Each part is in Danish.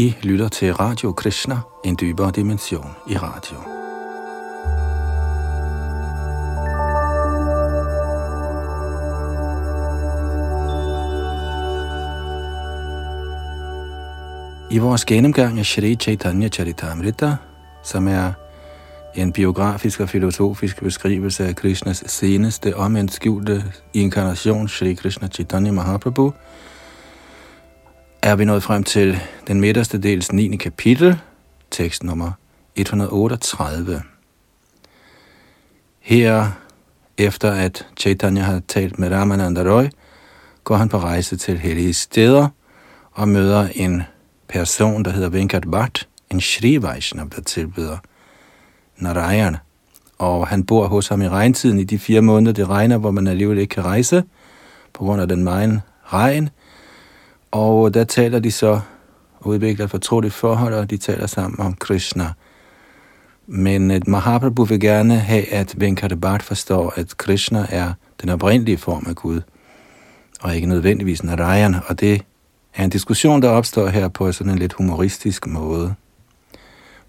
I lytter til Radio Krishna, en dybere dimension i radio. I vores gennemgang af Shri Chaitanya Charitamrita, som er en biografisk og filosofisk beskrivelse af Krishnas seneste om en skjulte inkarnation, Shri Krishna Chaitanya Mahaprabhu, er vi nået frem til den midterste dels 9. kapitel, tekst nummer 138. Her, efter at Chaitanya har talt med Ramananda Roy, går han på rejse til hellige steder og møder en person, der hedder Venkat Bhatt, en Shri Vaishnav, der tilbyder Narayan. Og han bor hos ham i regntiden i de fire måneder, det regner, hvor man alligevel ikke kan rejse, på grund af den meget regn. Og øh, der taler de så udvikler et fortroligt forhold, og de taler sammen om Krishna. Men et Mahaprabhu vil gerne have, at Venkatabat forstår, at Krishna er den oprindelige form af Gud, og ikke nødvendigvis Narayan, og det er en diskussion, der opstår her på sådan en lidt humoristisk måde.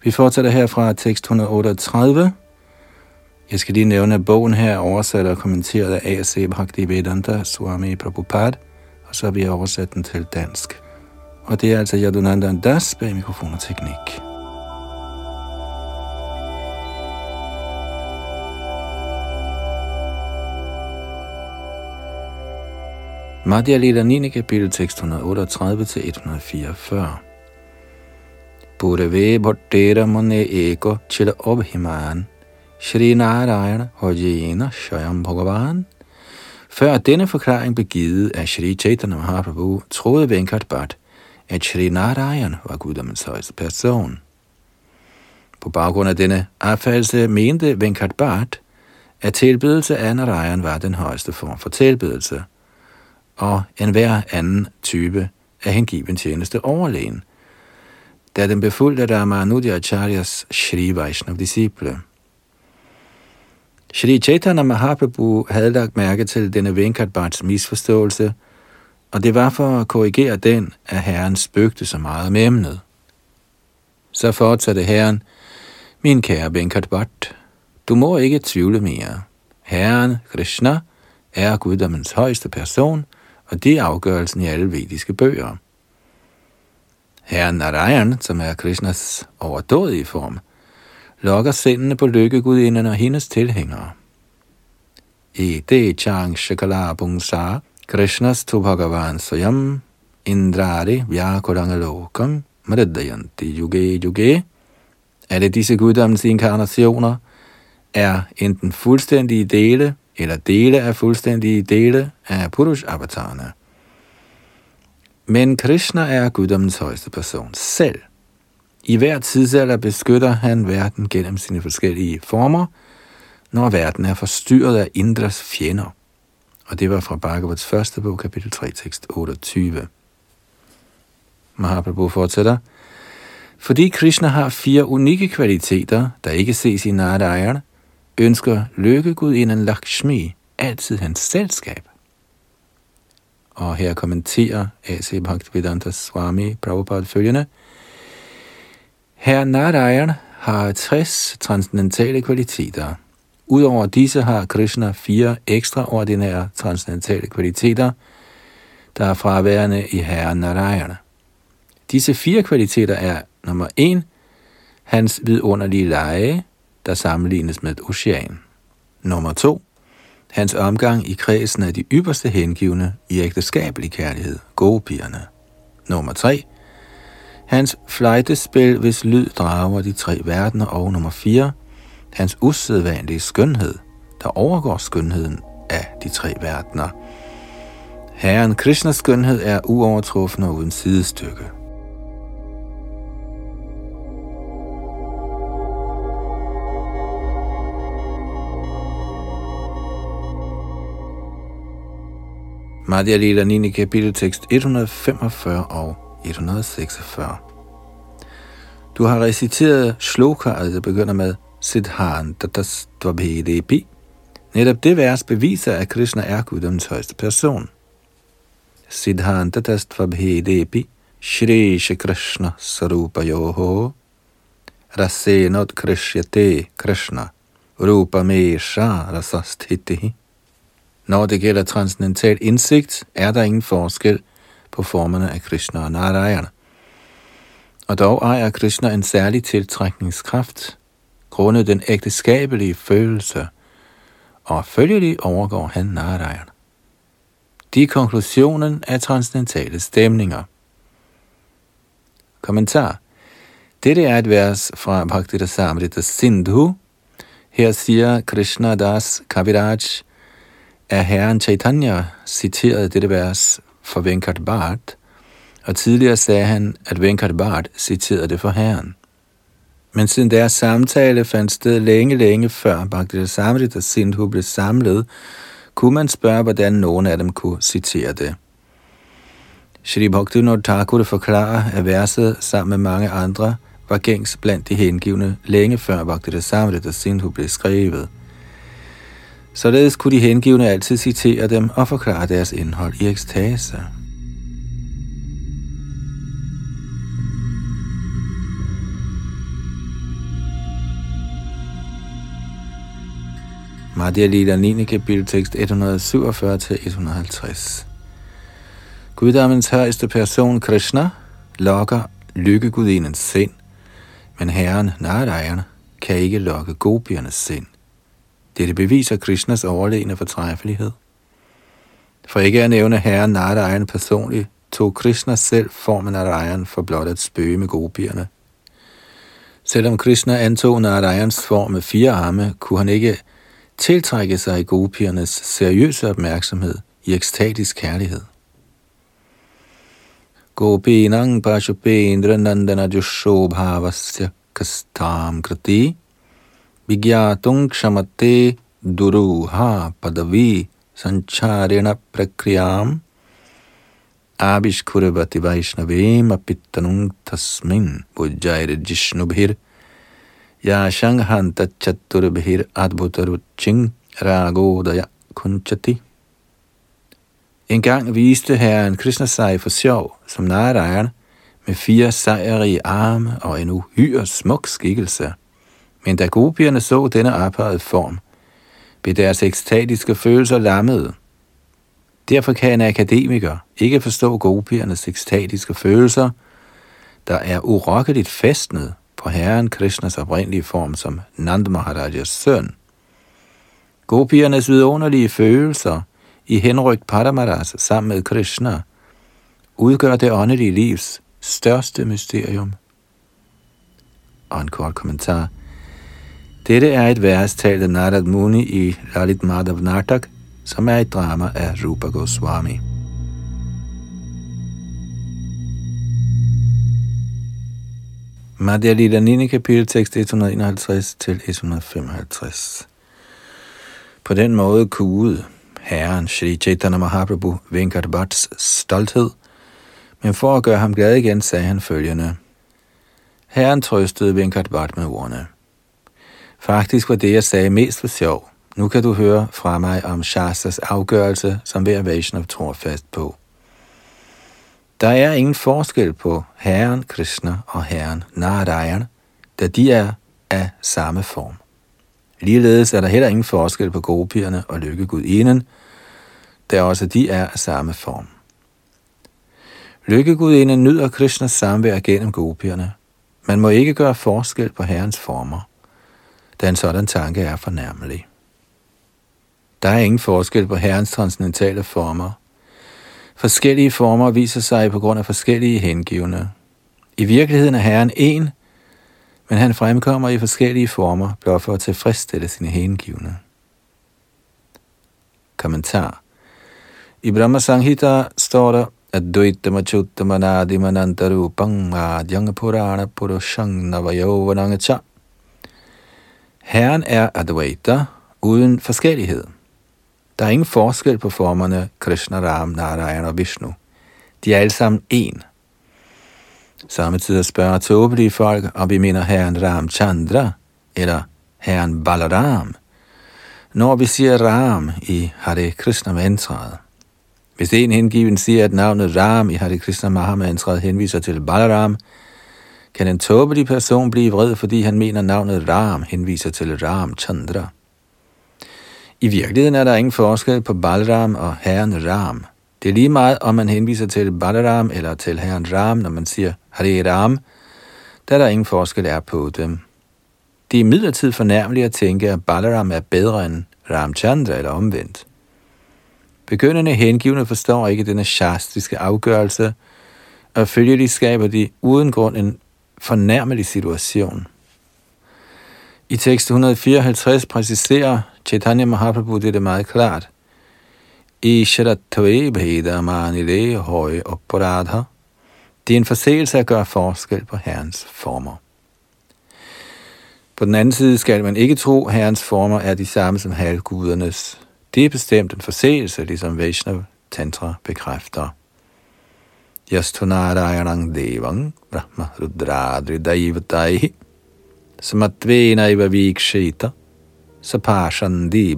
Vi fortsætter her fra tekst 138. Jeg skal lige nævne, at bogen her er oversat og kommenteret af A.C. Bhaktivedanta Swami Prabhupada, og så har vi oversat den til dansk. Og det er altså Yadunanda Das bag mikrofon og teknik. Madhya Lila 9. kapitel tekst 138 til 144. Purave bhattera mone eko chila obhiman Shri Narayana Hojena Shayam Bhagavan før denne forklaring blev givet af Shri Chaitanya Mahaprabhu, troede Venkat Bhatt, at Shri Narayan var guddommens højeste person. På baggrund af denne opfattelse mente Venkat Bhatt, at tilbedelse af Narayan var den højeste form for tilbedelse, og enhver anden type af hengiven tjeneste overlegen, da den befulgte af Ramanudya Acharyas Shri Vaishnav disciple. Shri Chaitanya Mahaprabhu havde lagt mærke til denne Venkatbhats misforståelse, og det var for at korrigere den, at herren spøgte så meget med emnet. Så fortsatte herren, min kære Venkatbhat, du må ikke tvivle mere. Herren Krishna er guddommens højeste person, og det er afgørelsen i alle vediske bøger. Herren Narayan, som er Krishnas overdådige form, lokker sindene på lykkegudinden og hendes tilhængere. I det chang shakala bungsa, Krishnas tu bhagavan swayam, indrari vyakurangalokam, mridayanti yuge yuge. Alle disse guddommens inkarnationer er enten fuldstændige dele eller dele af fuldstændige dele af Purush-avatarerne. Men Krishna er guddommens højeste person selv. I hver tidsalder beskytter han verden gennem sine forskellige former, når verden er forstyrret af Indras fjender. Og det var fra Bhagavats første bog, kapitel 3, tekst 28. Mahaprabhu fortsætter. Fordi Krishna har fire unikke kvaliteter, der ikke ses i Narayana, ønsker lykkegudinden Lakshmi altid hans selskab. Og her kommenterer A.C. Bhaktivedanta Swami Prabhupada følgende. Herr Narayan har 60 transcendentale kvaliteter. Udover disse har Krishna fire ekstraordinære transcendentale kvaliteter, der er fraværende i Herren Narayana. Disse fire kvaliteter er nummer 1, hans vidunderlige leje, der sammenlignes med et ocean. Nummer 2, hans omgang i kredsen af de ypperste hengivne i ægteskabelig kærlighed, gopierne. Nummer 3, hans fløjtespil, hvis lyd drager de tre verdener, og nummer 4, hans usædvanlige skønhed, der overgår skønheden af de tre verdener. Herren Krishnas skønhed er uovertruffen og uden sidestykke. Madhya Lila 9. kapitel tekst 145 og 146. Du har reciteret shloka, altså begynder med Siddhanta Dvabhedepi. Netop det vers beviser, at Krishna er Guddoms højeste person. Siddhanta Dvabhedepi Shri Shri Krishna Sarupa Yoho Rasenot Krishyate Krishna Rupa Mesha Rasasthiti Når det gælder transcendental indsigt, er der ingen forskel på formerne af Krishna og Narayana. Og dog ejer Krishna en særlig tiltrækningskraft, grundet den ægteskabelige følelse, og følgelig overgår han Narayana. De konklusionen af transcendentale stemninger. Kommentar. Dette er et vers fra Bhaktita Samrita Sindhu. Her siger Krishna Das Kaviraj, at herren Chaitanya citerede dette vers for Venkat Bhatt, og tidligere sagde han, at Venkat Bhatt citerede det for herren. Men siden deres samtale fandt sted længe, længe før Bhakti Samrit og Sindhu blev samlet, kunne man spørge, hvordan nogen af dem kunne citere det. Shri Bhaktivinoda Thakur forklarer, at verset sammen med mange andre var gængs blandt de hengivne længe før Bhakti Samrit og Sindhu blev skrevet. Således kunne de hengivne altid citere dem og forklare deres indhold i ekstase. Madhya Lila 9. kapitel tekst 147-150. Guddommens højeste person Krishna lokker lykkegudinens sind, men herren Narayana kan ikke lokke gopiernes sind. Dette beviser Krishnas overlegne fortræffelighed. For ikke at nævne herren Narayan personligt, tog Krishna selv formen af Narayan for blot at spøge med gopierne. Selvom Krishna antog Narayans form med fire arme, kunne han ikke tiltrække sig gopiernes seriøse opmærksomhed i ekstatisk kærlighed. Gopinang Pashupendra Nandana Jushobhavasya Kastam Krati Vigyatung Kshamate Duruha Padavi Sancharena Prakriyam Abhishkurvati Vaishnavem Apittanung Tasmin Bujjair Jishnubhir Yashang Hanta Chaturbhir Adbhutaruching Ragodaya Kunchati en gang viste herren Krishna sig for sjov som Narayan med fire sejrige arme og en uhyre smuk skikkelse. Men da gopierne så denne ophøjede form, blev deres ekstatiske følelser lammede. Derfor kan en akademiker ikke forstå gopiernes ekstatiske følelser, der er urokkeligt festnet på herren Krishnas oprindelige form som Nand Maharajas søn. Gopiernes vidunderlige følelser i henrygt Paramaras sammen med Krishna udgør det åndelige livs største mysterium. Og en kort kommentar – dette er et vers talt af Narad Muni i Lalit Madhav Nartak, som er et drama af Rupa Goswami. Madhya Lila 9. kapitel, tekst 151 til 155. På den måde kuede herren Sri Chaitanya Mahaprabhu Venkatbats stolthed, men for at gøre ham glad igen, sagde han følgende. Herren trøstede Venkatbat med ordene. Faktisk var det, jeg sagde mest for sjov. Nu kan du høre fra mig om Shastas afgørelse, som hver Vaishnav tror fast på. Der er ingen forskel på Herren Krishna og Herren Narayan, da de er af samme form. Ligeledes er der heller ingen forskel på gopierne og lykkegudinden, da også de er af samme form. Lykkegudinden nyder Krishnas samvær gennem gopierne. Man må ikke gøre forskel på Herrens former da en sådan tanke er fornærmelig. Der er ingen forskel på herrens transcendentale former. Forskellige former viser sig på grund af forskellige hengivne. I virkeligheden er herren en, men han fremkommer i forskellige former, blot for at tilfredsstille sine hengivne. Kommentar I Brahma Sanghita står der, at Dvaitama Chuttama Nadimanantarupang Adhyanga Purana Purushang Navayovananga Cha Herren er Advaita uden forskellighed. Der er ingen forskel på formerne Krishna, Ram, Narayana og Vishnu. De er alle sammen én. Samtidig spørger tåbelige folk, om vi mener herren Ram Chandra eller herren Balaram, når vi siger Ram i Hare Krishna mantraet. Hvis en hengiven siger, at navnet Ram i Hare Krishna Mahamantraet henviser til Balaram, kan en tåbelig person blive vred, fordi han mener, navnet Ram henviser til Ram Chandra. I virkeligheden er der ingen forskel på Balram og herren Ram. Det er lige meget, om man henviser til Balaram eller til herren Ram, når man siger Hare Ram, da der ingen forskel er på dem. Det er imidlertid fornærmeligt at tænke, at Balaram er bedre end Ramchandra eller omvendt. Begyndende hengivne forstår ikke denne shastriske afgørelse, og følgelig skaber de uden grund en fornærmelig situation. I tekst 154 præciserer Chaitanya Mahaprabhu det meget klart. Isharatve bheda manile høje opparadha. Det er en forseelse at gøre forskel på Herrens former. På den anden side skal man ikke tro, at Herrens former er de samme som halvgudernes. Det er bestemt en forseelse, ligesom Vaishnav Tantra bekræfter. Yastunarayanang Devang Brahma Rudradri Daivatai Samatvena Iva Vikshita Sapashandi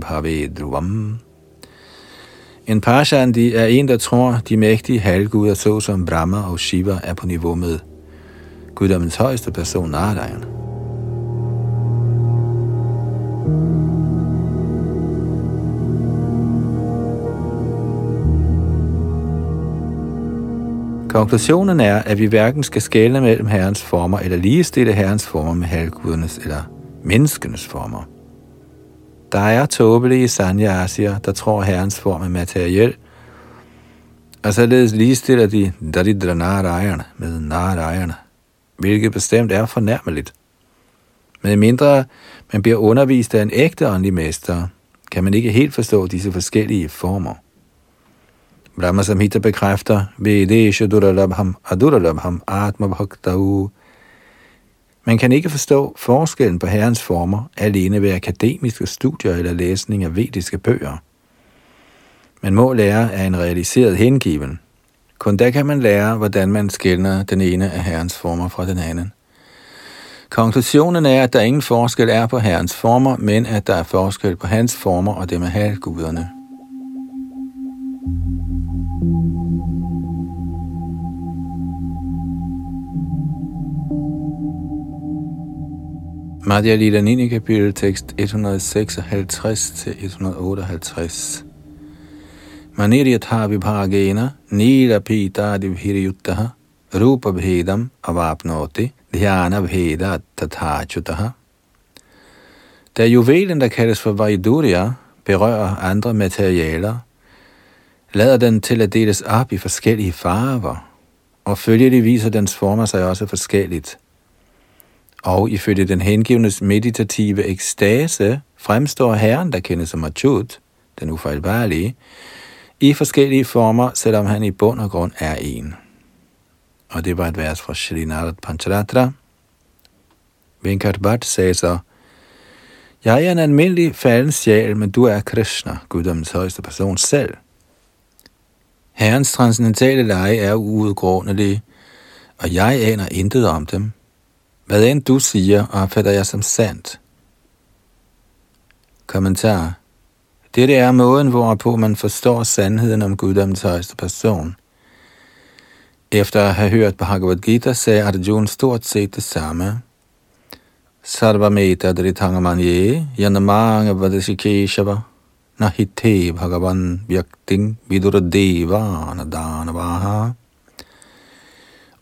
En Pashandi er en, der tror, de mægtige halvguder, såsom Brahma og Shiva, er på niveau med guddommens højeste person, Narayan. Konklusionen er, at vi hverken skal skælne mellem Herrens former eller ligestille Herrens former med halvgudernes eller menneskenes former. Der er tåbelige sanyasier, der tror Herrens form er materiel, og således ligestiller de Daridra Narayan med Narayan, hvilket bestemt er fornærmeligt. Men mindre man bliver undervist af en ægte åndelig mester, kan man ikke helt forstå disse forskellige former. Brahma Samhita bekræfter, Vedesha Duralabham Aduralabham Atma Bhaktau. Man kan ikke forstå forskellen på herrens former alene ved akademiske studier eller læsning af vediske bøger. Man må lære af en realiseret hengiven. Kun da kan man lære, hvordan man skældner den ene af herrens former fra den anden. Konklusionen er, at der ingen forskel er på herrens former, men at der er forskel på hans former og dem af halvguderne. Madhya Lita 9. kapitel, tekst 156-158. Maniryatha vibhagena nila pita divhiriyuttaha rupa bhedam avapnoti dhyana bheda tathachutaha. Da juvelen, der kaldes for Vaidurya, berører andre materialer, lader den til at deles op i forskellige farver, og følgelig viser dens former sig også forskelligt – og ifølge den hengivnes meditative ekstase fremstår Herren, der kendes som Achut, den ufejlbarlige, i forskellige former, selvom han i bund og grund er en. Og det var et vers fra Shrinarad Pancharatra. Venkat Bhatt sagde så, Jeg er en almindelig falden sjæl, men du er Krishna, guddommens højeste person selv. Herrens transcendentale lege er uudgrundelige, og jeg aner intet om dem, hvad end du siger, opfatter jeg som sandt. Kommentar. Dette er måden, hvorpå man forstår sandheden om guddommens højeste person. Efter at have hørt Bhagavad Gita, sagde Arjuna stort set det samme. Sarvameta dritangamanye yanamanga vadashikeshava nahite bhagavan vyakting viduradeva anadanavaha.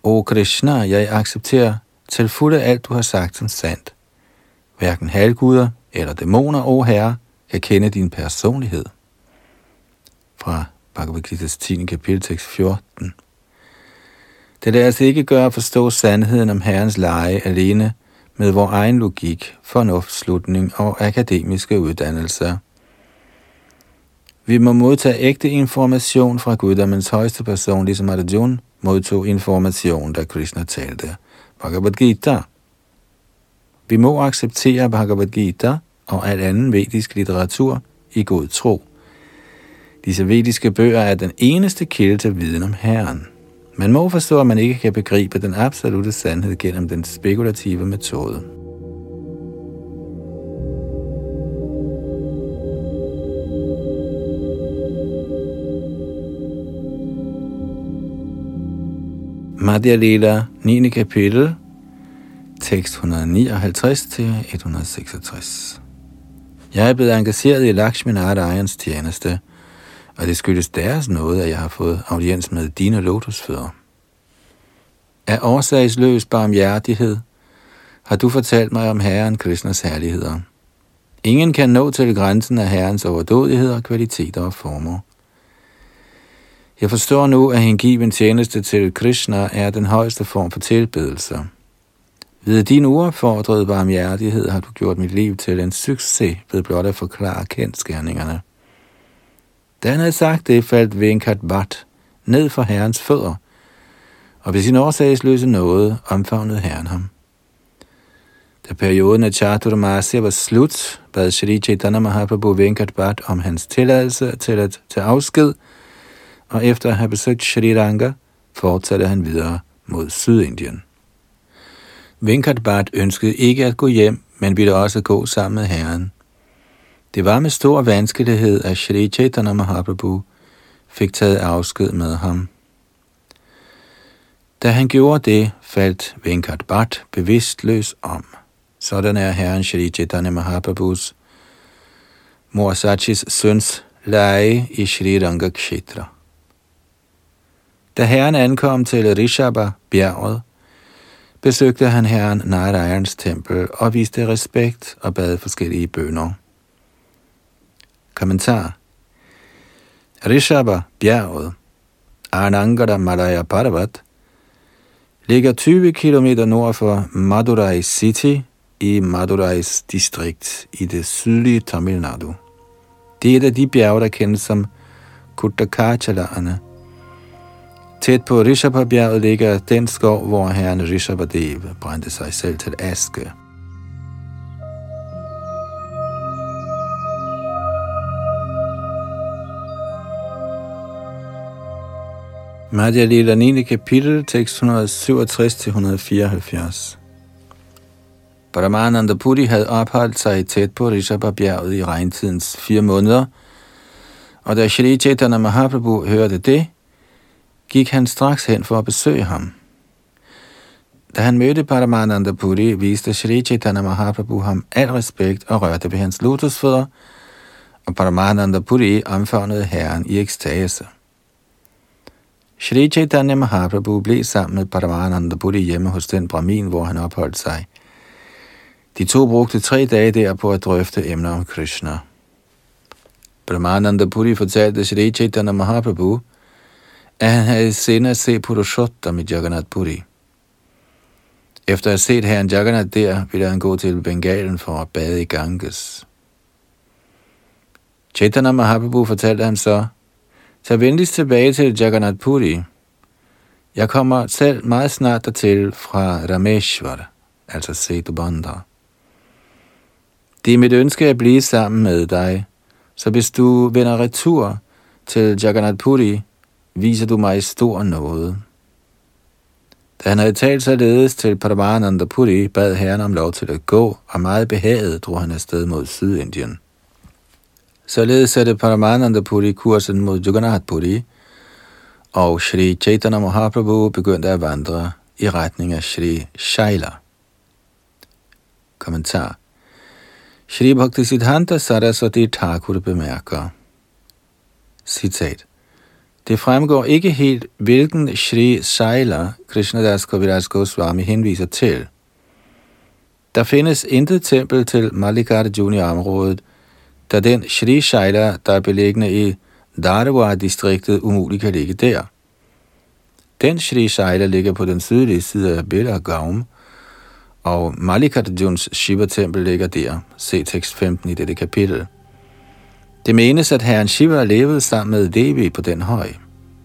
O Krishna, jeg accepterer til fulde alt, du har sagt som sandt. Hverken halvguder eller dæmoner, o Herre, kan kende din personlighed. Fra Bhagavad Gita's 10. kapitel, tekst 14. Det lader altså ikke gøre at forstå sandheden om Herrens leje alene med vores egen logik, fornuftslutning og akademiske uddannelser. Vi må modtage ægte information fra Guddommens højeste person, ligesom Arjuna modtog information, da Krishna talte. Bhagavad Gita. Vi må acceptere Bhagavad Gita og al anden vedisk litteratur i god tro. Disse vediske bøger er den eneste kilde til viden om Herren. Man må forstå, at man ikke kan begribe den absolute sandhed gennem den spekulative metode. Madhya Lila, 9. kapitel, tekst 159 til 166. Jeg er blevet engageret i Lakshmi Narayans tjeneste, og det skyldes deres noget, at jeg har fået audiens med dine lotusfødder. Af årsagsløs barmhjertighed har du fortalt mig om Herren Krishnas herligheder. Ingen kan nå til grænsen af Herrens overdådigheder, kvaliteter og former. Jeg forstår nu, at hengiven tjeneste til Krishna er den højeste form for tilbedelse. Ved din uopfordrede barmhjertighed har du gjort mit liv til en succes ved blot at forklare kendskærningerne. Da han havde sagt det, faldt Venkat Bhat ned for herrens fødder, og ved sin årsagsløse nåde omfavnede herren ham. Da perioden af Chaturmasya var slut, bad Shri Chaitanya Mahaprabhu Venkat Bhatt om hans tilladelse til at tage afsked, og efter at have besøgt Sri Ranga, fortsatte han videre mod Sydindien. Venkat Bhatt ønskede ikke at gå hjem, men ville også gå sammen med herren. Det var med stor vanskelighed, at Sri Chaitanya Mahaprabhu fik taget afsked med ham. Da han gjorde det, faldt Venkat Bhatt bevidstløs om. Sådan er herren Shri Chaitanya Mahaprabhus mor Sachis søns leje i Shri Ranga Kshetra. Da herren ankom til Rishaba bjerget, besøgte han herren Narayans tempel og viste respekt og bad forskellige bønder. Kommentar Rishaba bjerget, Anangada Malaya Parvat, ligger 20 km nord for Madurai City i Madurais distrikt i det sydlige Tamil Nadu. Det er et af de bjerge, der kendes som Kuttakachalerne. Tæt på Rishabha-bjerget ligger den skov, hvor herren Rishabhadev brændte sig selv til aske. Madhya Lila 9. kapitel, tekst 167-174. Paramananda Puri havde opholdt sig tæt på Rishabha-bjerget i regntidens fire måneder, og da Shri Chaitanya Mahaprabhu hørte det, gik han straks hen for at besøge ham. Da han mødte Paramananda Puri, viste Sri Chaitanya Mahaprabhu ham al respekt og rørte ved hans lotusfødder, og Paramananda Puri omfavnede herren i ekstase. Shri Chaitanya Mahaprabhu blev sammen med Paramananda Puri hjemme hos den brahmin, hvor han opholdt sig. De to brugte tre dage der på at drøfte emner om Krishna. Brahmananda Puri fortalte Shri Chaitanya Mahaprabhu, at han havde senere at se Purushottam i Jagannath Puri. Efter at have set herren Jagannath der, ville han gå til Bengalen for at bade i Ganges. Chaitanya Mahaprabhu fortalte han så, Tag venligst tilbage til Jagannath Puri. Jeg kommer selv meget snart dertil fra Rameshwar, altså Setubandha. Det er mit ønske at blive sammen med dig, så hvis du vender retur til Jagannath Puri, viser du mig stor noget. Da han havde talt således til Paramananda Puri, bad herren om lov til at gå, og meget behaget drog han afsted mod Sydindien. Således satte Paramananda Puri kursen mod Jagannath Puri, og Shri Chaitanya Mahaprabhu begyndte at vandre i retning af Shri Shaila. Kommentar Shri Bhakti Siddhanta Saraswati Thakur bemærker, citat, det fremgår ikke helt, hvilken Shri Saila Krishnadas Kaviraj Goswami henviser til. Der findes intet tempel til Mallikarjuna i området, da den Shri Shaila, der er beliggende i Darwa-distriktet, umuligt kan ligge der. Den Shri Shaila ligger på den sydlige side af Belagaum, og Mallikarjuns Shiva-tempel ligger der. Se tekst 15 i dette kapitel. Det menes, at herren Shiva levede sammen med Devi på den høj.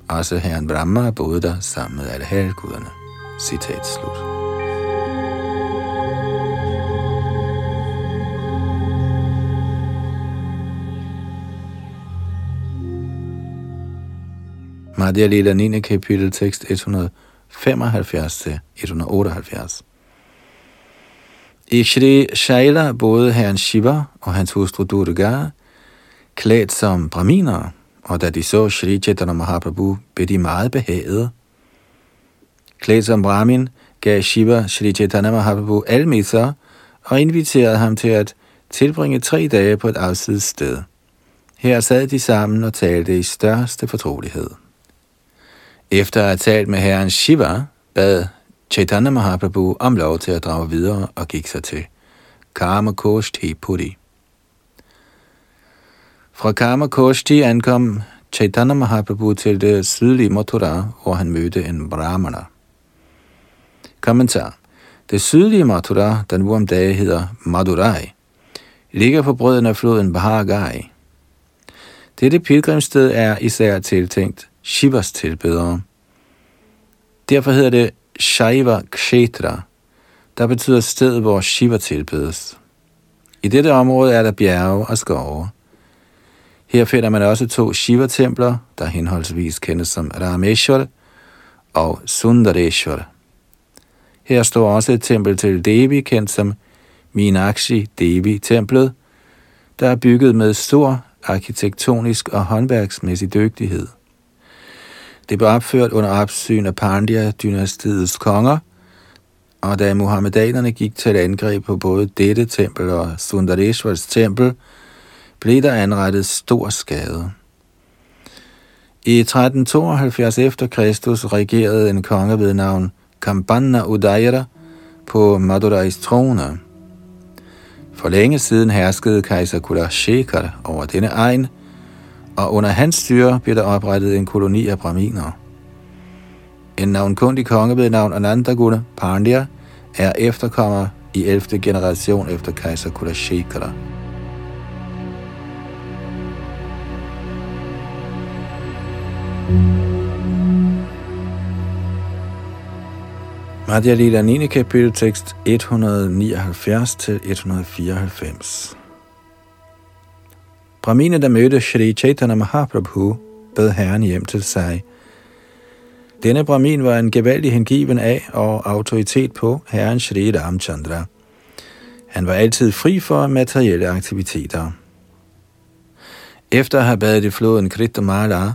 Også herren Brahma boede der sammen med alle halvguderne. Citat slut. Madhya Lila 9. kapitel, tekst 175-178. I Shri Shaila boede herren Shiva og hans hustru Durga, klædt som brahminer, og da de så Sri Chaitanya Mahaprabhu, blev de meget behaget. Klædt som Brahmin gav Shiva Sri Chaitanya Mahaprabhu almisser og inviterede ham til at tilbringe tre dage på et afsides sted. Her sad de sammen og talte i største fortrolighed. Efter at have talt med herren Shiva, bad Chaitanya Mahaprabhu om lov til at drage videre og gik sig til Karma Koshti Puri. Fra Karma Koshti ankom Chaitanya Mahaprabhu til det sydlige Mathura, hvor han mødte en brahmana. Kommentar. Det sydlige Mathura, der nu om dagen hedder Madurai, ligger på bredden af floden Bahagai. Dette pilgrimsted er især tiltænkt Shivas tilbedere. Derfor hedder det Shaiva Kshetra, der betyder sted, hvor Shiva tilbedes. I dette område er der bjerge og skove. Her finder man også to Shiva-templer, der henholdsvis kendes som Rameshwar og Sundareshwar. Her står også et tempel til Devi, kendt som Meenakshi Devi-templet, der er bygget med stor arkitektonisk og håndværksmæssig dygtighed. Det blev opført under opsyn af Pandya-dynastiets konger, og da muhammedanerne gik til angreb på både dette tempel og Sundareshwars tempel, blev der anrettet stor skade. I 1372 efter Kristus regerede en konge ved navn Kampanna Udayra på Madurais trone. For længe siden herskede kejser Kulashekar over denne egen, og under hans styre blev der oprettet en koloni af braminer. En navnkundig konge ved navn Anandaguna Pandya er efterkommer i 11. generation efter kejser Kulashekara. Madhya Lila 9. kapitel tekst 179-194 Brahmine, der mødte Shri Chaitanya Mahaprabhu, bed herren hjem til sig. Denne Brahmin var en gevaldig hengiven af og autoritet på herren Shri Ramchandra. Han var altid fri for materielle aktiviteter. Efter at have badet i floden Kritamala,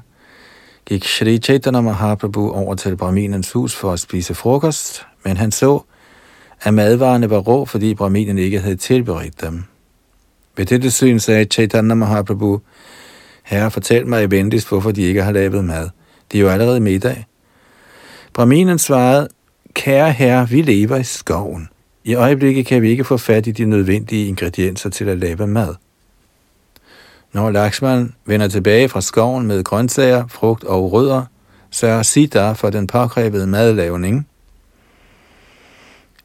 gik Shri Chaitanya Mahaprabhu over til Brahminens hus for at spise frokost, men han så, at madvarerne var rå, fordi Brahminen ikke havde tilberedt dem. Ved dette syn sagde Chaitanya Mahaprabhu, Herre, fortæl mig venligst, hvorfor de ikke har lavet mad. Det er jo allerede middag. Brahminen svarede, Kære herre, vi lever i skoven. I øjeblikket kan vi ikke få fat i de nødvendige ingredienser til at lave mad. Når Lakshman vender tilbage fra skoven med grøntsager, frugt og rødder, sørger Sita for den påkrævede madlavning.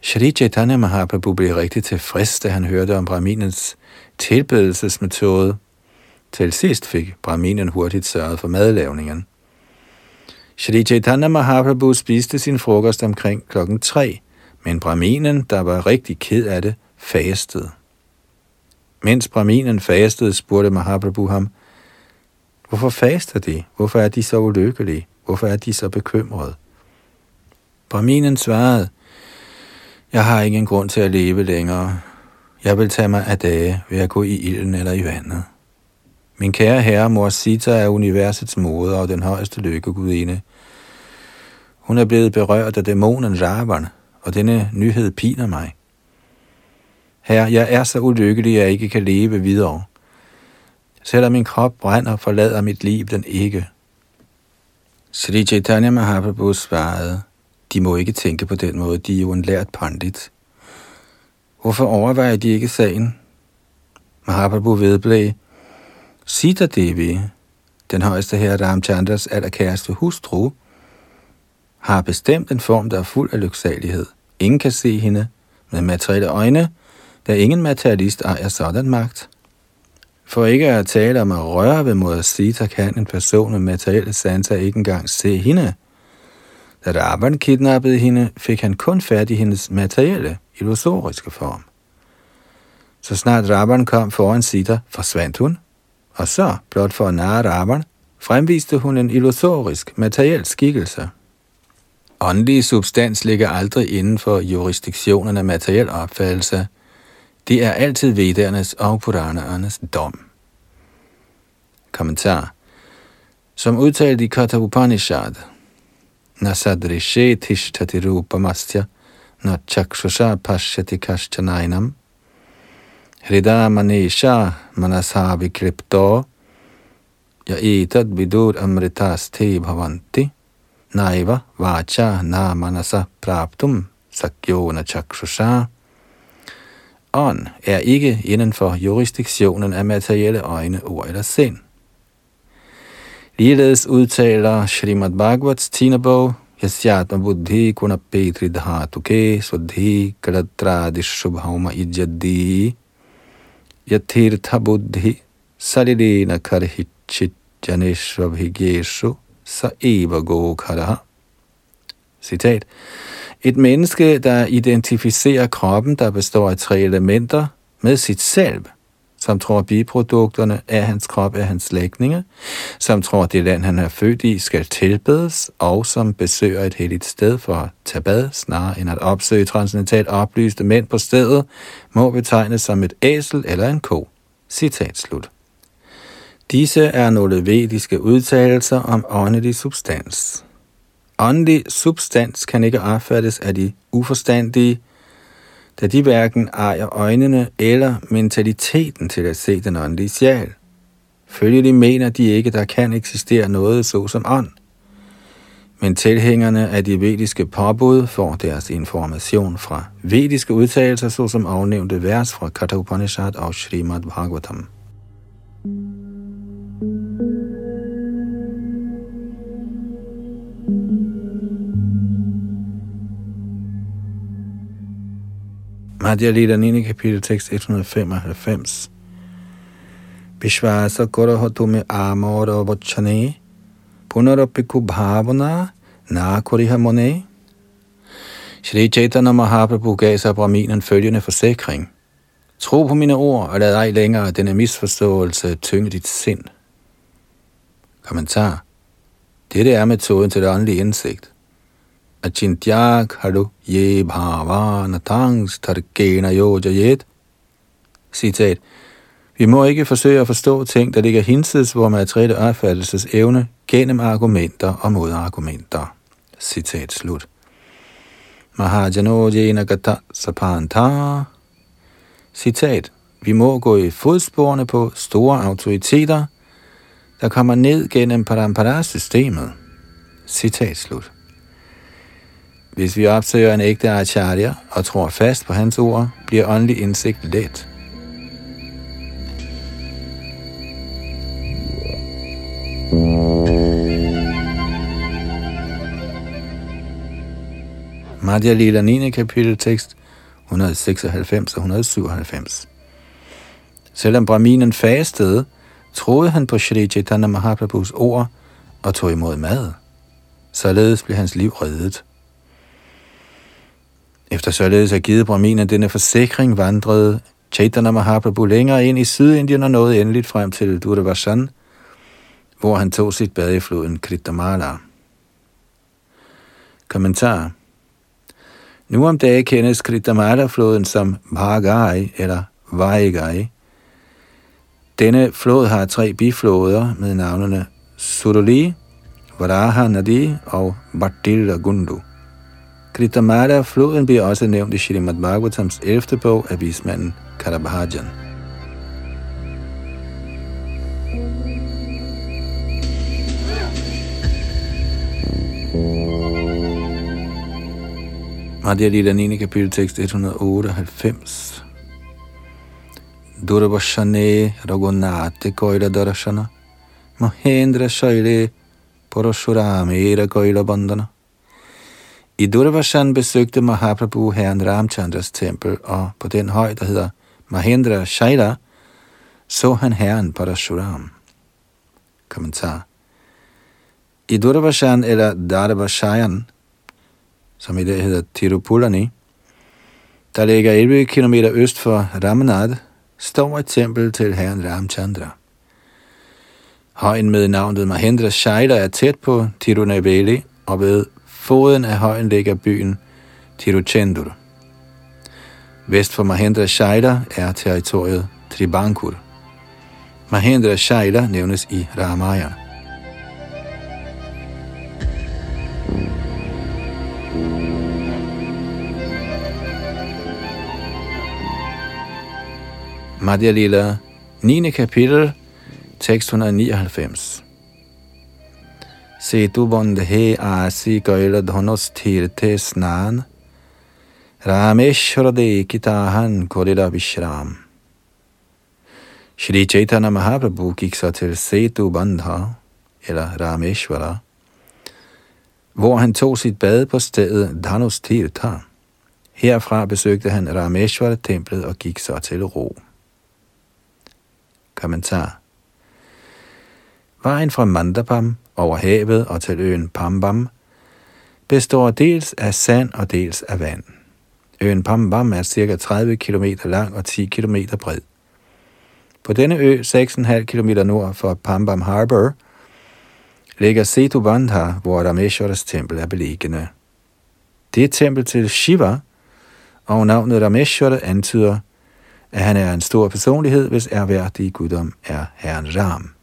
Shri Chaitanya Mahaprabhu blev rigtig tilfreds, da han hørte om Brahminens tilbedelsesmetode. Til sidst fik Brahminen hurtigt sørget for madlavningen. Shri Chaitanya Mahaprabhu spiste sin frokost omkring klokken 3, men Brahminen, der var rigtig ked af det, fastede. Mens Brahminen fastede, spurgte Mahaprabhu ham, Hvorfor faster de? Hvorfor er de så ulykkelige? Hvorfor er de så bekymrede? Brahminen svarede, Jeg har ingen grund til at leve længere. Jeg vil tage mig af dage ved at gå i ilden eller i vandet. Min kære herre, mor Sita, er universets moder og den højeste lykkegudinde. Hun er blevet berørt af dæmonen Ravan, og denne nyhed piner mig. Herre, jeg er så ulykkelig, at jeg ikke kan leve videre. Selvom min krop brænder, forlader mit liv den ikke. Sri Chaitanya Mahaprabhu svarede, de må ikke tænke på den måde, de er jo en lært pandit. Hvorfor overvejer de ikke sagen? Mahaprabhu vedblev, Sita Devi, den højeste herre Ramchandras allerkæreste hustru, har bestemt en form, der er fuld af lyksalighed. Ingen kan se hende med materielle øjne, da ingen materialist ejer sådan magt. For ikke at tale om at røre ved mod Sita, kan en person med materielle sanser ikke engang se hende. Da Ravan kidnappede hende, fik han kun fat i hendes materielle, illusoriske form. Så snart Ravan kom foran Sita, forsvandt hun, og så, blot for at narre Ravan, fremviste hun en illusorisk, materiel skikkelse. Åndelig substans ligger aldrig inden for jurisdiktionen af materiel opfattelse. Det er altid vedernes og puranernes dom. Kommentar. Som udtalt i Katha Upanishad, nasadrishe tishtati rupamastya na chakshusha pashyati kaschanainam hrida manesha manashavi kripto. Ya etad vidur amritas te bhavanti. Naiva vacha na manasa praptum sakyona chakshusha. Ånd er ikke inden for jurisdiktionen af materielle øjne, ord eller sind. Ligeledes udtaler Srimad Bhagavats 10. bog, Yasyatma buddhi kuna petri dhatuke swadhi kadatradi shubhauma ijjadi yathirtha buddhi salilena karhichit janeshvabhigeshu sa eva gokaraha. Citat. Et menneske, der identificerer kroppen, der består af tre elementer, med sit selv, som tror biprodukterne af hans krop er hans lægninge, som tror det land, han er født i, skal tilbedes, og som besøger et helligt sted for at tage bad, snarere end at opsøge transcendentalt oplyste mænd på stedet, må betegnes som et æsel eller en ko. Citat slut. Disse er nogle vediske udtalelser om åndelig substans. Åndelig substans kan ikke opfattes af de uforstandige, da de hverken ejer øjnene eller mentaliteten til at se den åndelige sjæl. Følgelig mener de ikke, der kan eksistere noget så som ånd. Men tilhængerne af de vediske påbud får deres information fra vediske udtalelser, såsom afnævnte vers fra Katha Upanishad og Srimad Bhagavatam. Madhya Lita 9. kapitel tekst 195. Vishvasa korahatume amora vachane punarapiku bhavana nakuriha mone. Shri Chaitanya Mahaprabhu gav sig Brahminen følgende forsikring. Tro på mine ord, og lad ej længere denne misforståelse tynge dit sind. Kommentar. Dette er metoden til det åndelige indsigt. Achintya khalu ye bhavana tarkena yojayet. Citat. Vi må ikke forsøge at forstå ting, der ligger hinsides vores materielle opfattelses evne gennem argumenter og modargumenter. Citat slut. Mahajano jena gata sapanta. Citat. Vi må gå i fodsporene på store autoriteter, der kommer ned gennem parampara-systemet. Citat slut. Hvis vi opsøger en ægte acharya og tror fast på hans ord, bliver åndelig indsigt let. Madhya Lila 9. kapitel tekst 196 og 197. Selvom Brahminen fastede, troede han på Shri Chaitanya Mahaprabhus ord og tog imod mad. Således blev hans liv reddet. Efter således at givet Brahminen denne forsikring, vandrede Chaitanya Mahaprabhu længere ind i Sydindien og nåede endeligt frem til Durvashan, hvor han tog sit bad i floden Kritamala. Kommentar Nu om dagen kendes Kritamala-floden som Bhagai eller Vaigai. Denne flod har tre bifloder med navnene Suruli, Varaha Nadi og Bhattila Gundu. Kritamala-floden bliver også nævnt i Shrimad Bhagavatams 11. bog af vismanden Karabhajan. Madhya Lila 9. kapitel tekst 198. Durvashane Raghunate Koila Darashana Mahendra Shaile Parashurame Koila Bandana i Durvashan besøgte Mahaprabhu herren Ramchandras tempel, og på den høj, der hedder Mahendra Shaila, så han herren Parashuram. Kommentar. I Durvashan eller Darvashayan, som i dag hedder Tirupulani, der ligger 11 km øst for Ramanad, står et tempel til herren Ramchandra. Højen med navnet Mahendra Shaila er tæt på Tirunaveli og ved foden af højen ligger byen Tiruchendur. Vest for Mahendra Shaila er territoriet Tribankur. Mahendra Shaila nævnes i Ramayana. Madhya Lila, 9. kapitel, tekst 199. Setu bondhe asi gaila dhanos tirte snan, Rameshwara dekitahan korila vishram. Shri Chaitanya Mahaprabhu gik så til Setu Bandha, eller Rameshwara, hvor han tog sit bad på stedet Dhanus Tirtha. Herfra besøgte han Rameshwara-templet og gik så til ro. Kommentar Vejen fra Mandapam over havet og til øen Pambam består dels af sand og dels af vand. Øen Pambam er ca. 30 km lang og 10 km bred. På denne ø, 6,5 km nord for Pambam Harbor, ligger Setu Bandha, hvor Rameshwaras tempel er beliggende. Det er tempel til Shiva, og navnet Rameshwara antyder, at han er en stor personlighed, hvis erhverdige guddom er herren Ram.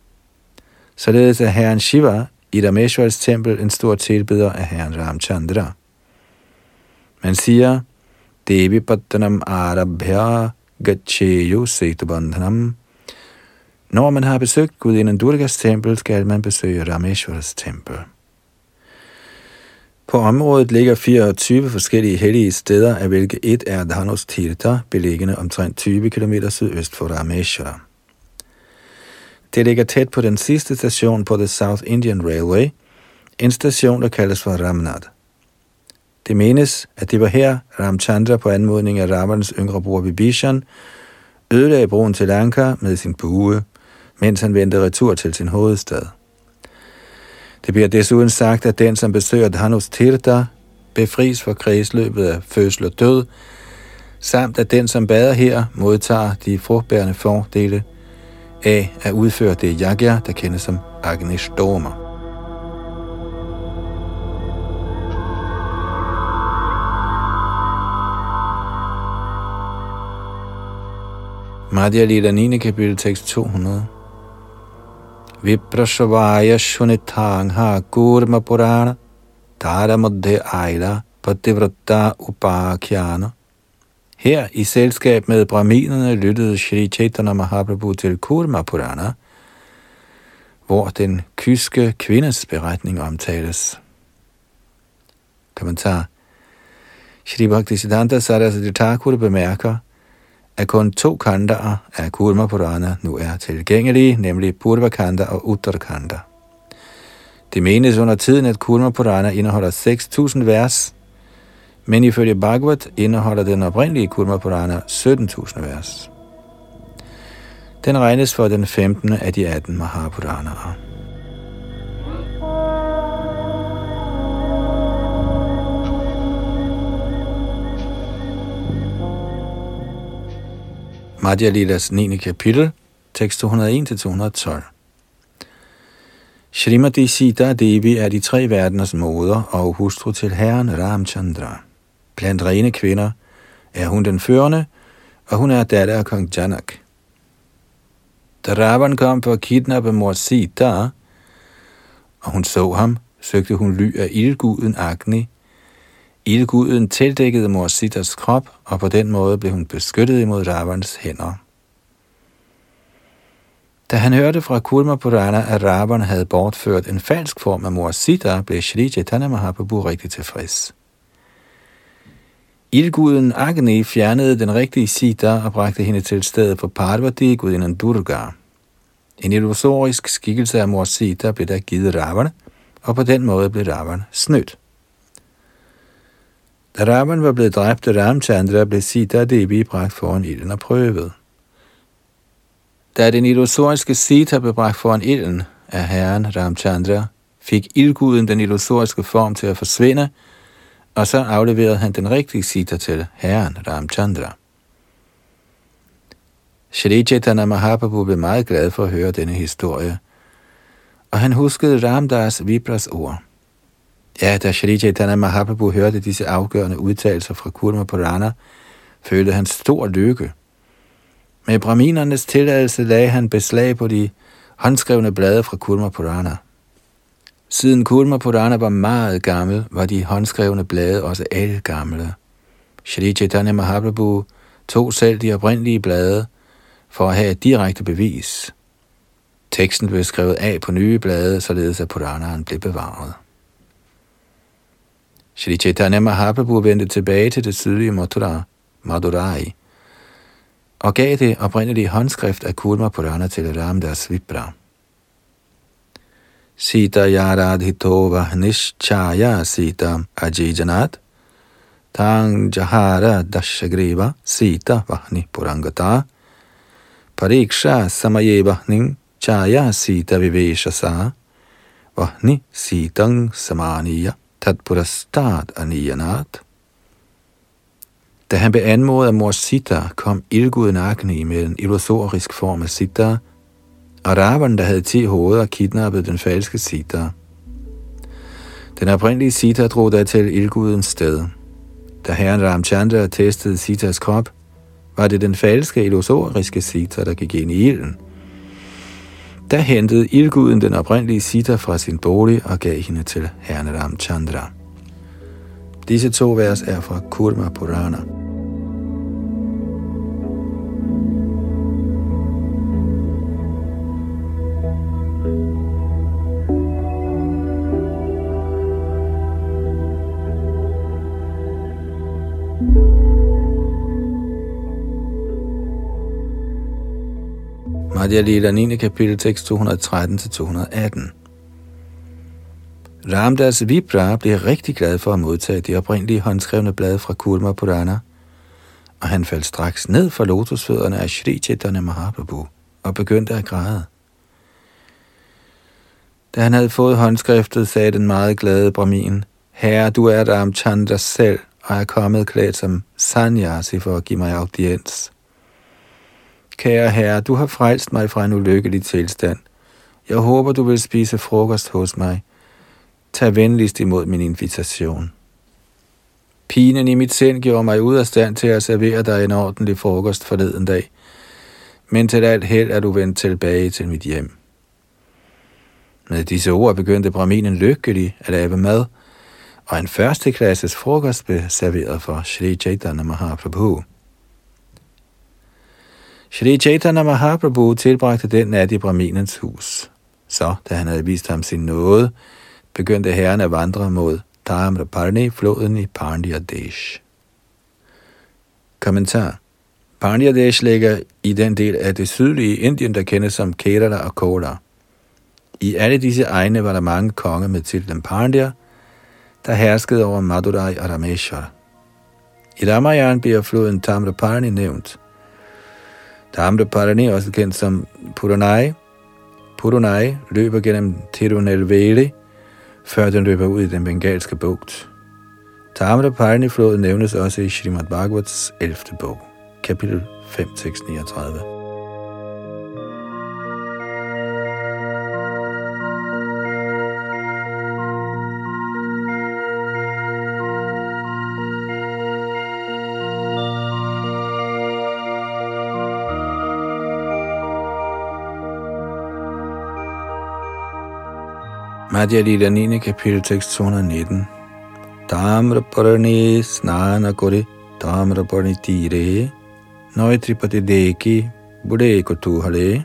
Således er herren Shiva i Rameshwaras tempel en stor tilbeder af herren Ramchandra. Man siger, Devi Patanam Arabhya Gacheyo Setubandhanam. Når man har besøgt gudinden Durgas tempel, skal man besøge Rameshwaras tempel. På området ligger 24 forskellige hellige steder, af hvilke et er Dhanos Tirtha, beliggende omtrent 20 km sydøst for Rameshwara. Det ligger tæt på den sidste station på The South Indian Railway, en station, der kaldes for Ramnad. Det menes, at det var her, Ramchandra på anmodning af Ravans yngre bror Bibishan ødelagde broen til Lanka med sin bue, mens han vendte retur til sin hovedstad. Det bliver desuden sagt, at den, som besøger Dhanus Tirtha, befries for kredsløbet af fødsel og død, samt at den, som bader her, modtager de frugtbærende fordele af at udføre det yagya, der kendes som Agnishtoma. Madhya Lila 9. kapitel tekst 200 Viprashavaya Shunitangha Kurma Purana Tara Madhya Aila Pativratta Upakhyana her i selskab med brahminerne lyttede Shri Chaitanya Mahaprabhu til Kurma Purana, hvor den kyske kvindes beretning omtales. Kommentar Shri Bhaktisiddhanta Saraswati Thakur bemærker, at kun to kandaer af Kurma Purana nu er tilgængelige, nemlig Purva Kanda og Uttara Det menes under tiden, at Kurma Purana indeholder 6.000 vers, men ifølge Bhagavad indeholder den oprindelige Kurma Purana 17.000 vers. Den regnes for den 15. af de 18 Mahapuranaer. Madhya Lilas 9. kapitel, tekst 201-212. Srimati Sita Devi er de tre verdeners moder og hustru til herren Ramchandra. Blandt rene kvinder er hun den førende, og hun er datter af kong Janak. Da Ravan kom for at kidnappe mor Sita, og hun så ham, søgte hun ly af ildguden Agni. Ildguden tildækkede mor Sitas krop, og på den måde blev hun beskyttet imod Ravans hænder. Da han hørte fra Kulma Purana, at Ravan havde bortført en falsk form af mor Sita, blev Shri Chaitanya Mahaprabhu rigtig tilfreds. Ildguden Agni fjernede den rigtige Sita og bragte hende til stedet for Parvati, gudinden Durga. En illusorisk skikkelse af mor Sita blev der givet Ravan, og på den måde blev Ravan snydt. Da Ravan var blevet dræbt af Ramchandra, blev Sita Devi bragt foran ilden og prøvet. Da den illusoriske Sita blev bragt foran ilden af herren Ramchandra, fik ildguden den illusoriske form til at forsvinde, og så afleverede han den rigtige Sita til herren Ramchandra. Shri Chaitanya Mahaprabhu blev meget glad for at høre denne historie, og han huskede Ramdas Vipras ord. Ja, da Shri Chaitanya Mahaprabhu hørte disse afgørende udtalelser fra Kurma Purana, følte han stor lykke. Med brahminernes tilladelse lagde han beslag på de håndskrevne blade fra Kurma Purana. Siden Kurma Purana var meget gammel, var de håndskrevne blade også alle gamle. Shri Chaitanya Mahaprabhu tog selv de oprindelige blade for at have et direkte bevis. Teksten blev skrevet af på nye blade, således at Puranaen blev bevaret. Shri Chaitanya Mahaprabhu vendte tilbage til det sydlige Mathura, Madurai, og gav det oprindelige håndskrift af Kurma Purana til Ramdas Vipra. Sita Yaradhitova Nishchaya Sita Ajijanat Tang Jahara Dashagriva Sita Vahni Purangata Pariksha Samaye Vahning Chaya Sita Viveshasa. Vahni Sitang Samaniya Tatpurastad Aniyanat. Da han blev anmodet af mor Sita, kom ildguden Agni med en illusorisk form af Sita, og Ravan, der havde ti hoveder, kidnappede den falske Sita. Den oprindelige Sita drog da til ildgudens sted. Da herren Ramchandra testede Sitas krop, var det den falske illusoriske Sita, der gik ind i ilden. Da hentede ildguden den oprindelige Sita fra sin bolig og gav hende til herren Ramchandra. Disse to vers er fra Kurma Purana. Madhya Lila 9. kapitel tekst 213-218. Ramdas Vipra blev rigtig glad for at modtage det oprindelige håndskrevne blad fra Kulma Purana, og han faldt straks ned for lotusfødderne af Shri Chaitanya Mahaprabhu og begyndte at græde. Da han havde fået håndskriftet, sagde den meget glade Brahmin, Herre, du er Ramchandra selv, og er kommet klædt som sanyasi for at give mig audiens. Kære herre, du har frelst mig fra en ulykkelig tilstand. Jeg håber, du vil spise frokost hos mig. Tag venligst imod min invitation. Pinen i mit sind gjorde mig ud af stand til at servere dig en ordentlig frokost forleden dag. Men til alt held er du vendt tilbage til mit hjem. Med disse ord begyndte braminen lykkelig at lave mad, og en førsteklasses frokost blev serveret for Sri Chaitanya Mahaprabhu. Shri Chaitanya Mahaprabhu tilbragte den nat i Brahminens hus. Så, da han havde vist ham sin nåde, begyndte herren at vandre mod Tamraparni, floden i Desh. Kommentar Desh ligger i den del af det sydlige Indien, der kendes som Kerala og Kola. I alle disse egne var der mange konger med titlen Pandya, der herskede over Madurai og Rameshwar. I Ramayana bliver floden Tamraparni nævnt – Tamraparani, også kendt som Purunai. Purunai løber gennem Tirunelveli, før den løber ud i den bengalske bugt. Tamraparani-floden nævnes også i Srimad Bhagavats 11. bog, kapitel 5, tekst 39. Madhya Lila 9. kapitel tekst 219. Tamra parani snana kore tamra parani tire nøjtripati deki bude kutuhale.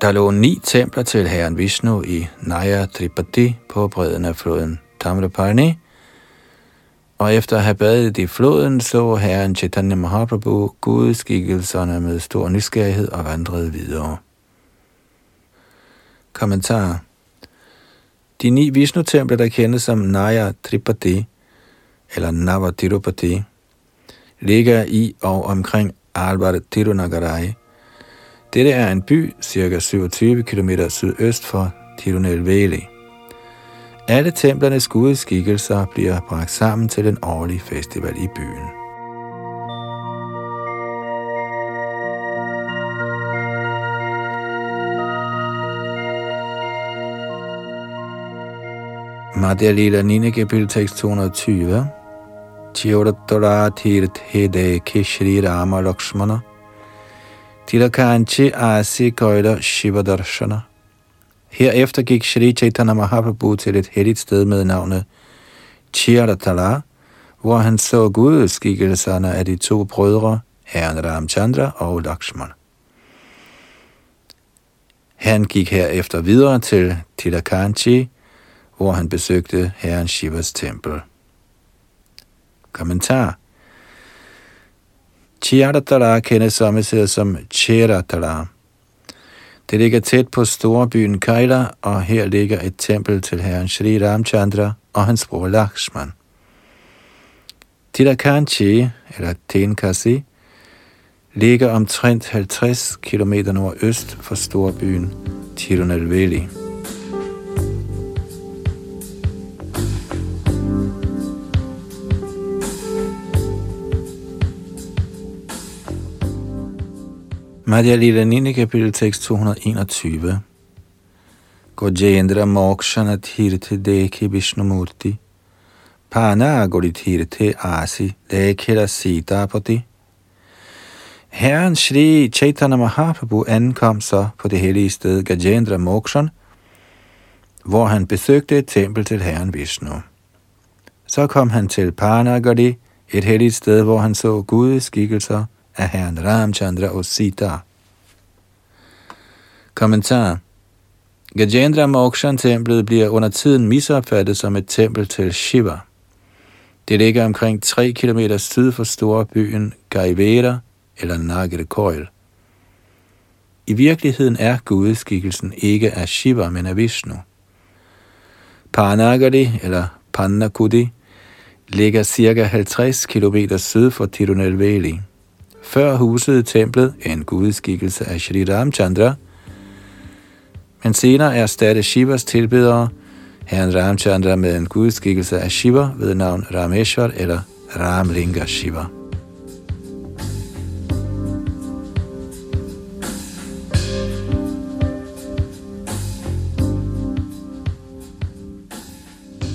Der lå ni templer til herren Vishnu i Naya Tripati på bredden af floden Tamraparni, og efter at have badet i floden, så herren Chaitanya Mahaprabhu gudskikkelserne med stor nysgerrighed og vandrede videre. Kommentar de ni Vishnu-templer, der kendes som Naya Tripati, eller Navatirupati, ligger i og omkring Alvar Tirunagarai. Dette er en by ca. 27 km sydøst for Tirunelveli. Alle templernes gudeskikkelser bliver bragt sammen til en årlig festival i byen. Madhya Lila 9. kapitel tekst 220. Chioratora Tirthede Kishri Rama Lakshmana Tilakanchi Asi Koida Shiva Darshana Herefter gik Shri Chaitanya Mahaprabhu til et helligt sted med navnet Chiratala, hvor han så gudskikkelserne af de to brødre, herren Ramchandra og Lakshmana. Han gik herefter videre til Tilakanchi, hvor han besøgte herren Shivas tempel. Kommentar Chiratala kendes samtidig som Cheratala. Det ligger tæt på storbyen Kaila, og her ligger et tempel til herren Sri Ramchandra og hans bror Lakshman. Tilakanchi, eller Tenkasi, ligger omtrent 50 km nordøst for storbyen Tirunelveli. Madhya Lila 9. kapitel tekst 221. Gojendra mokshana tirte dekhi Vishnumurti. Pana tirthe asi dekhira sitapati. Herren Shri Chaitanya Mahaprabhu ankom så på det hellige sted Gajendra Mokshan, hvor han besøgte et tempel til herren Vishnu. Så kom han til Panagadi, et helligt sted, hvor han så Guds skikkelser af herren Ramchandra og Sita. Kommentar Gajendra Mokshan templet bliver under tiden misopfattet som et tempel til Shiva. Det ligger omkring 3 km syd for storbyen Gaivera, eller Nagarkoil. I virkeligheden er gudeskikkelsen ikke af Shiva, men af Vishnu. Panagari eller Pannakudi, ligger ca. 50 km syd for Tirunelveli. Før huset templet en gudskikkelse af Shri Ramchandra, men senere erstatte Shivas tilbedere herren Ramchandra med en gudskikkelse af Shiva ved navn Rameshwar eller Ramlinga Shiva.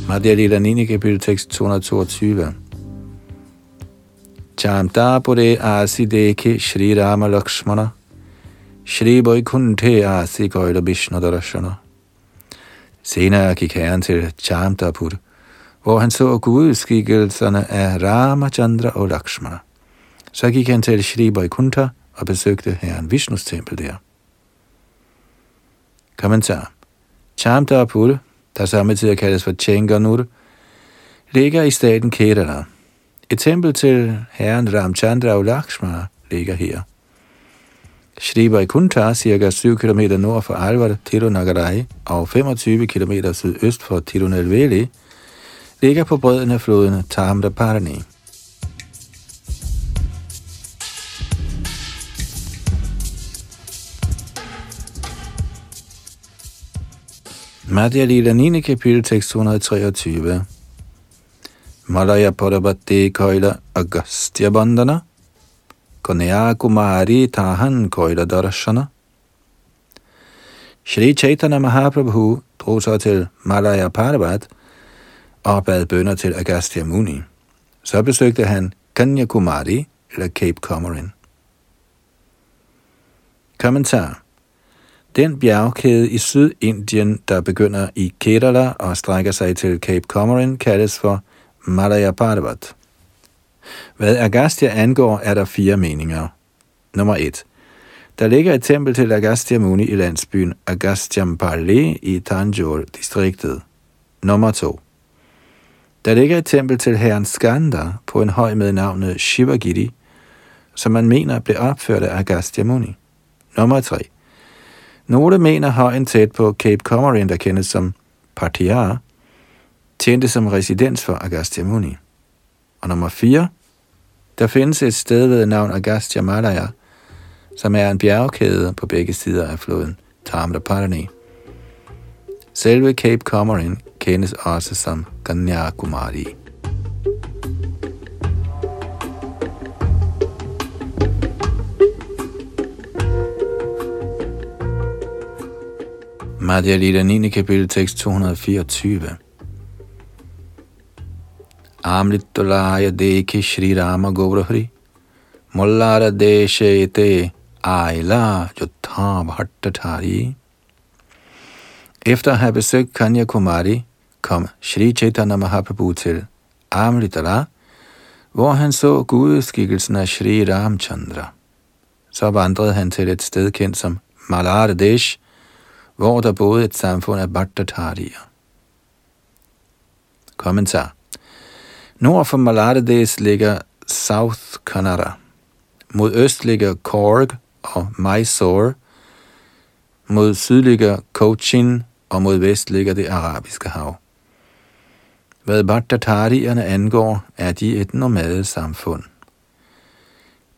Madhya Lila 9. kapitel tekst 222. Chamtapure asideke Shri Rama Lakshmana Shri Vaikunthe asi Gaila Vishnu Darashana. Senere gik herren til Chamtapur, hvor han så gudskikkelserne af Ramachandra og Lakshmana. Så gik han til Shri Vaikuntha og besøgte herren Vishnus tempel der. Kommentar. Chamtapur der samtidig kaldes for Chenganur, ligger i staten Kerala. Et tempel til herren Ramchandra og Lakshmana ligger her. Shri Vaikuntha, cirka 7 km nord for Alvar, Tirunagarai og 25 km sydøst for Tirunelveli, ligger på bredden af floden Tamdaparani. Madhya Lila 9. kapitel, tekst 223. Malaya Parabati Koila Agastya Bandana Konya Kumari Tahan Koila Darashana Shri Chaitanya Mahaprabhu drog så til Malaya Parbat og bad bønder til Agastya Muni. Så besøgte han Kanyakumari eller Cape Comorin. Kommentar den bjergkæde i Sydindien, der begynder i Kerala og strækker sig til Cape Comorin, kaldes for Madhya Parvat. Hvad Agastya angår, er der fire meninger. Nummer 1. Der ligger et tempel til Agastya Muni i landsbyen Agastyampalli i Tanjore-distriktet. Nummer 2. Der ligger et tempel til herren Skanda på en høj med navnet Shivagiri, som man mener blev opført af Agastya Muni. Nummer 3. Nogle mener højen tæt på Cape Comorin, der kendes som Partia, tjente som residens for Agastya Muni. Og nummer 4. Der findes et sted ved navn Agastya Malaya, som er en bjergkæde på begge sider af floden Tamraparani. Selve Cape Comorin kendes også som Ganyakumari. Madhya Lita 9. kapitel tekst 224. Amritulaya dekhi Shri Rama Gaurahri Mullara Deshete Aila Jotha Bhattatari Efter at have besøgt Kanya Kumari, kom Shri Chaitanya Mahaprabhu til Amritala, Hvor han så gudeskikkelsen af Shri Ramchandra, så vandrede han til et sted kendt som Malaradesh, hvor der boede et samfund af Bhattatarier. Kommentar. Nord for Malaradesh ligger South Kannada. Mod øst ligger Korg og Mysore. Mod syd ligger Cochin, og mod vest ligger det arabiske hav. Hvad Bhattatarierne angår, er de et nomadesamfund.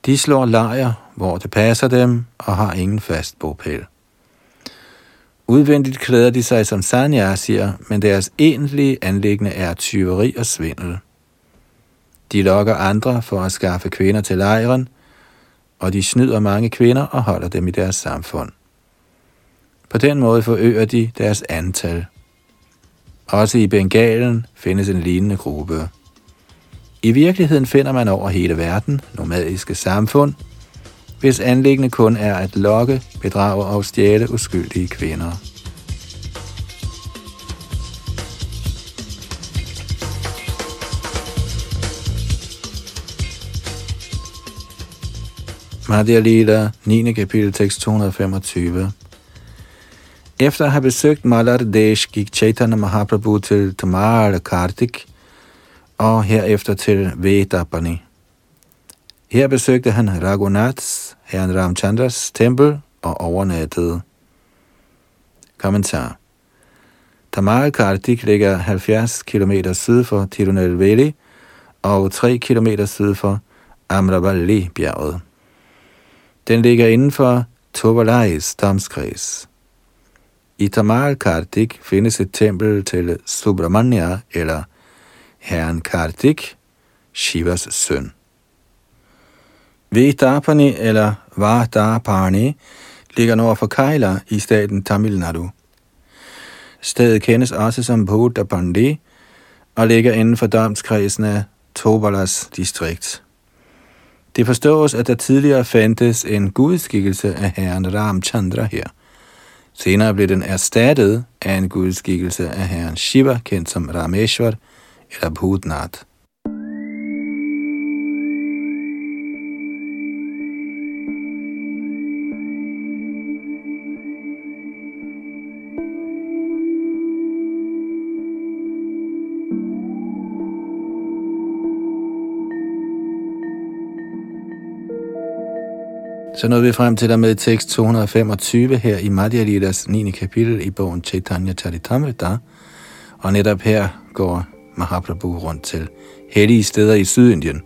De slår lejr, hvor det passer dem, og har ingen fast bopæl. Udvendigt klæder de sig som sanyasier, men deres egentlige anlæggende er tyveri og svindel. De lokker andre for at skaffe kvinder til lejren, og de snyder mange kvinder og holder dem i deres samfund. På den måde forøger de deres antal. Også i Bengalen findes en lignende gruppe. I virkeligheden finder man over hele verden nomadiske samfund, hvis anlæggende kun er at lokke, bedrage og stjæle uskyldige kvinder. Madhya Lila, 9. kapitel, tekst 225. Efter at have besøgt Malar Desh, gik Chaitanya Mahaprabhu til Tamar Kartik, og herefter til Vedapani. Her besøgte han Raghunaths, herren Ramchandras tempel og overnattede. Kommentar. Tamal Kartik ligger 70 km syd for Tirunelveli og 3 km syd for Amravalli-bjerget. Den ligger inden for Tobalais domskreds. I Tamal Kartik findes et tempel til Subramanya eller herren Kartik, Shivas søn. Vedapani eller Vardapani ligger nord for Kaila i staten Tamil Nadu. Stedet kendes også som Bhodapandi og ligger inden for domskredsen af Tobalas distrikt. Det forstås, at der tidligere fandtes en gudskikkelse af herren Ramchandra her. Senere blev den erstattet af en gudskikkelse af herren Shiva, kendt som Rameshwar eller Bhutnath. Så nåede vi frem til der med tekst 225 her i Madhya Lidas 9. kapitel i bogen Chaitanya Charitamrita. Og netop her går Mahaprabhu rundt til hellige steder i Sydindien.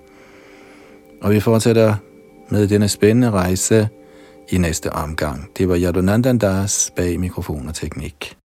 Og vi fortsætter med denne spændende rejse i næste omgang. Det var Yadunandandas bag mikrofon og teknik.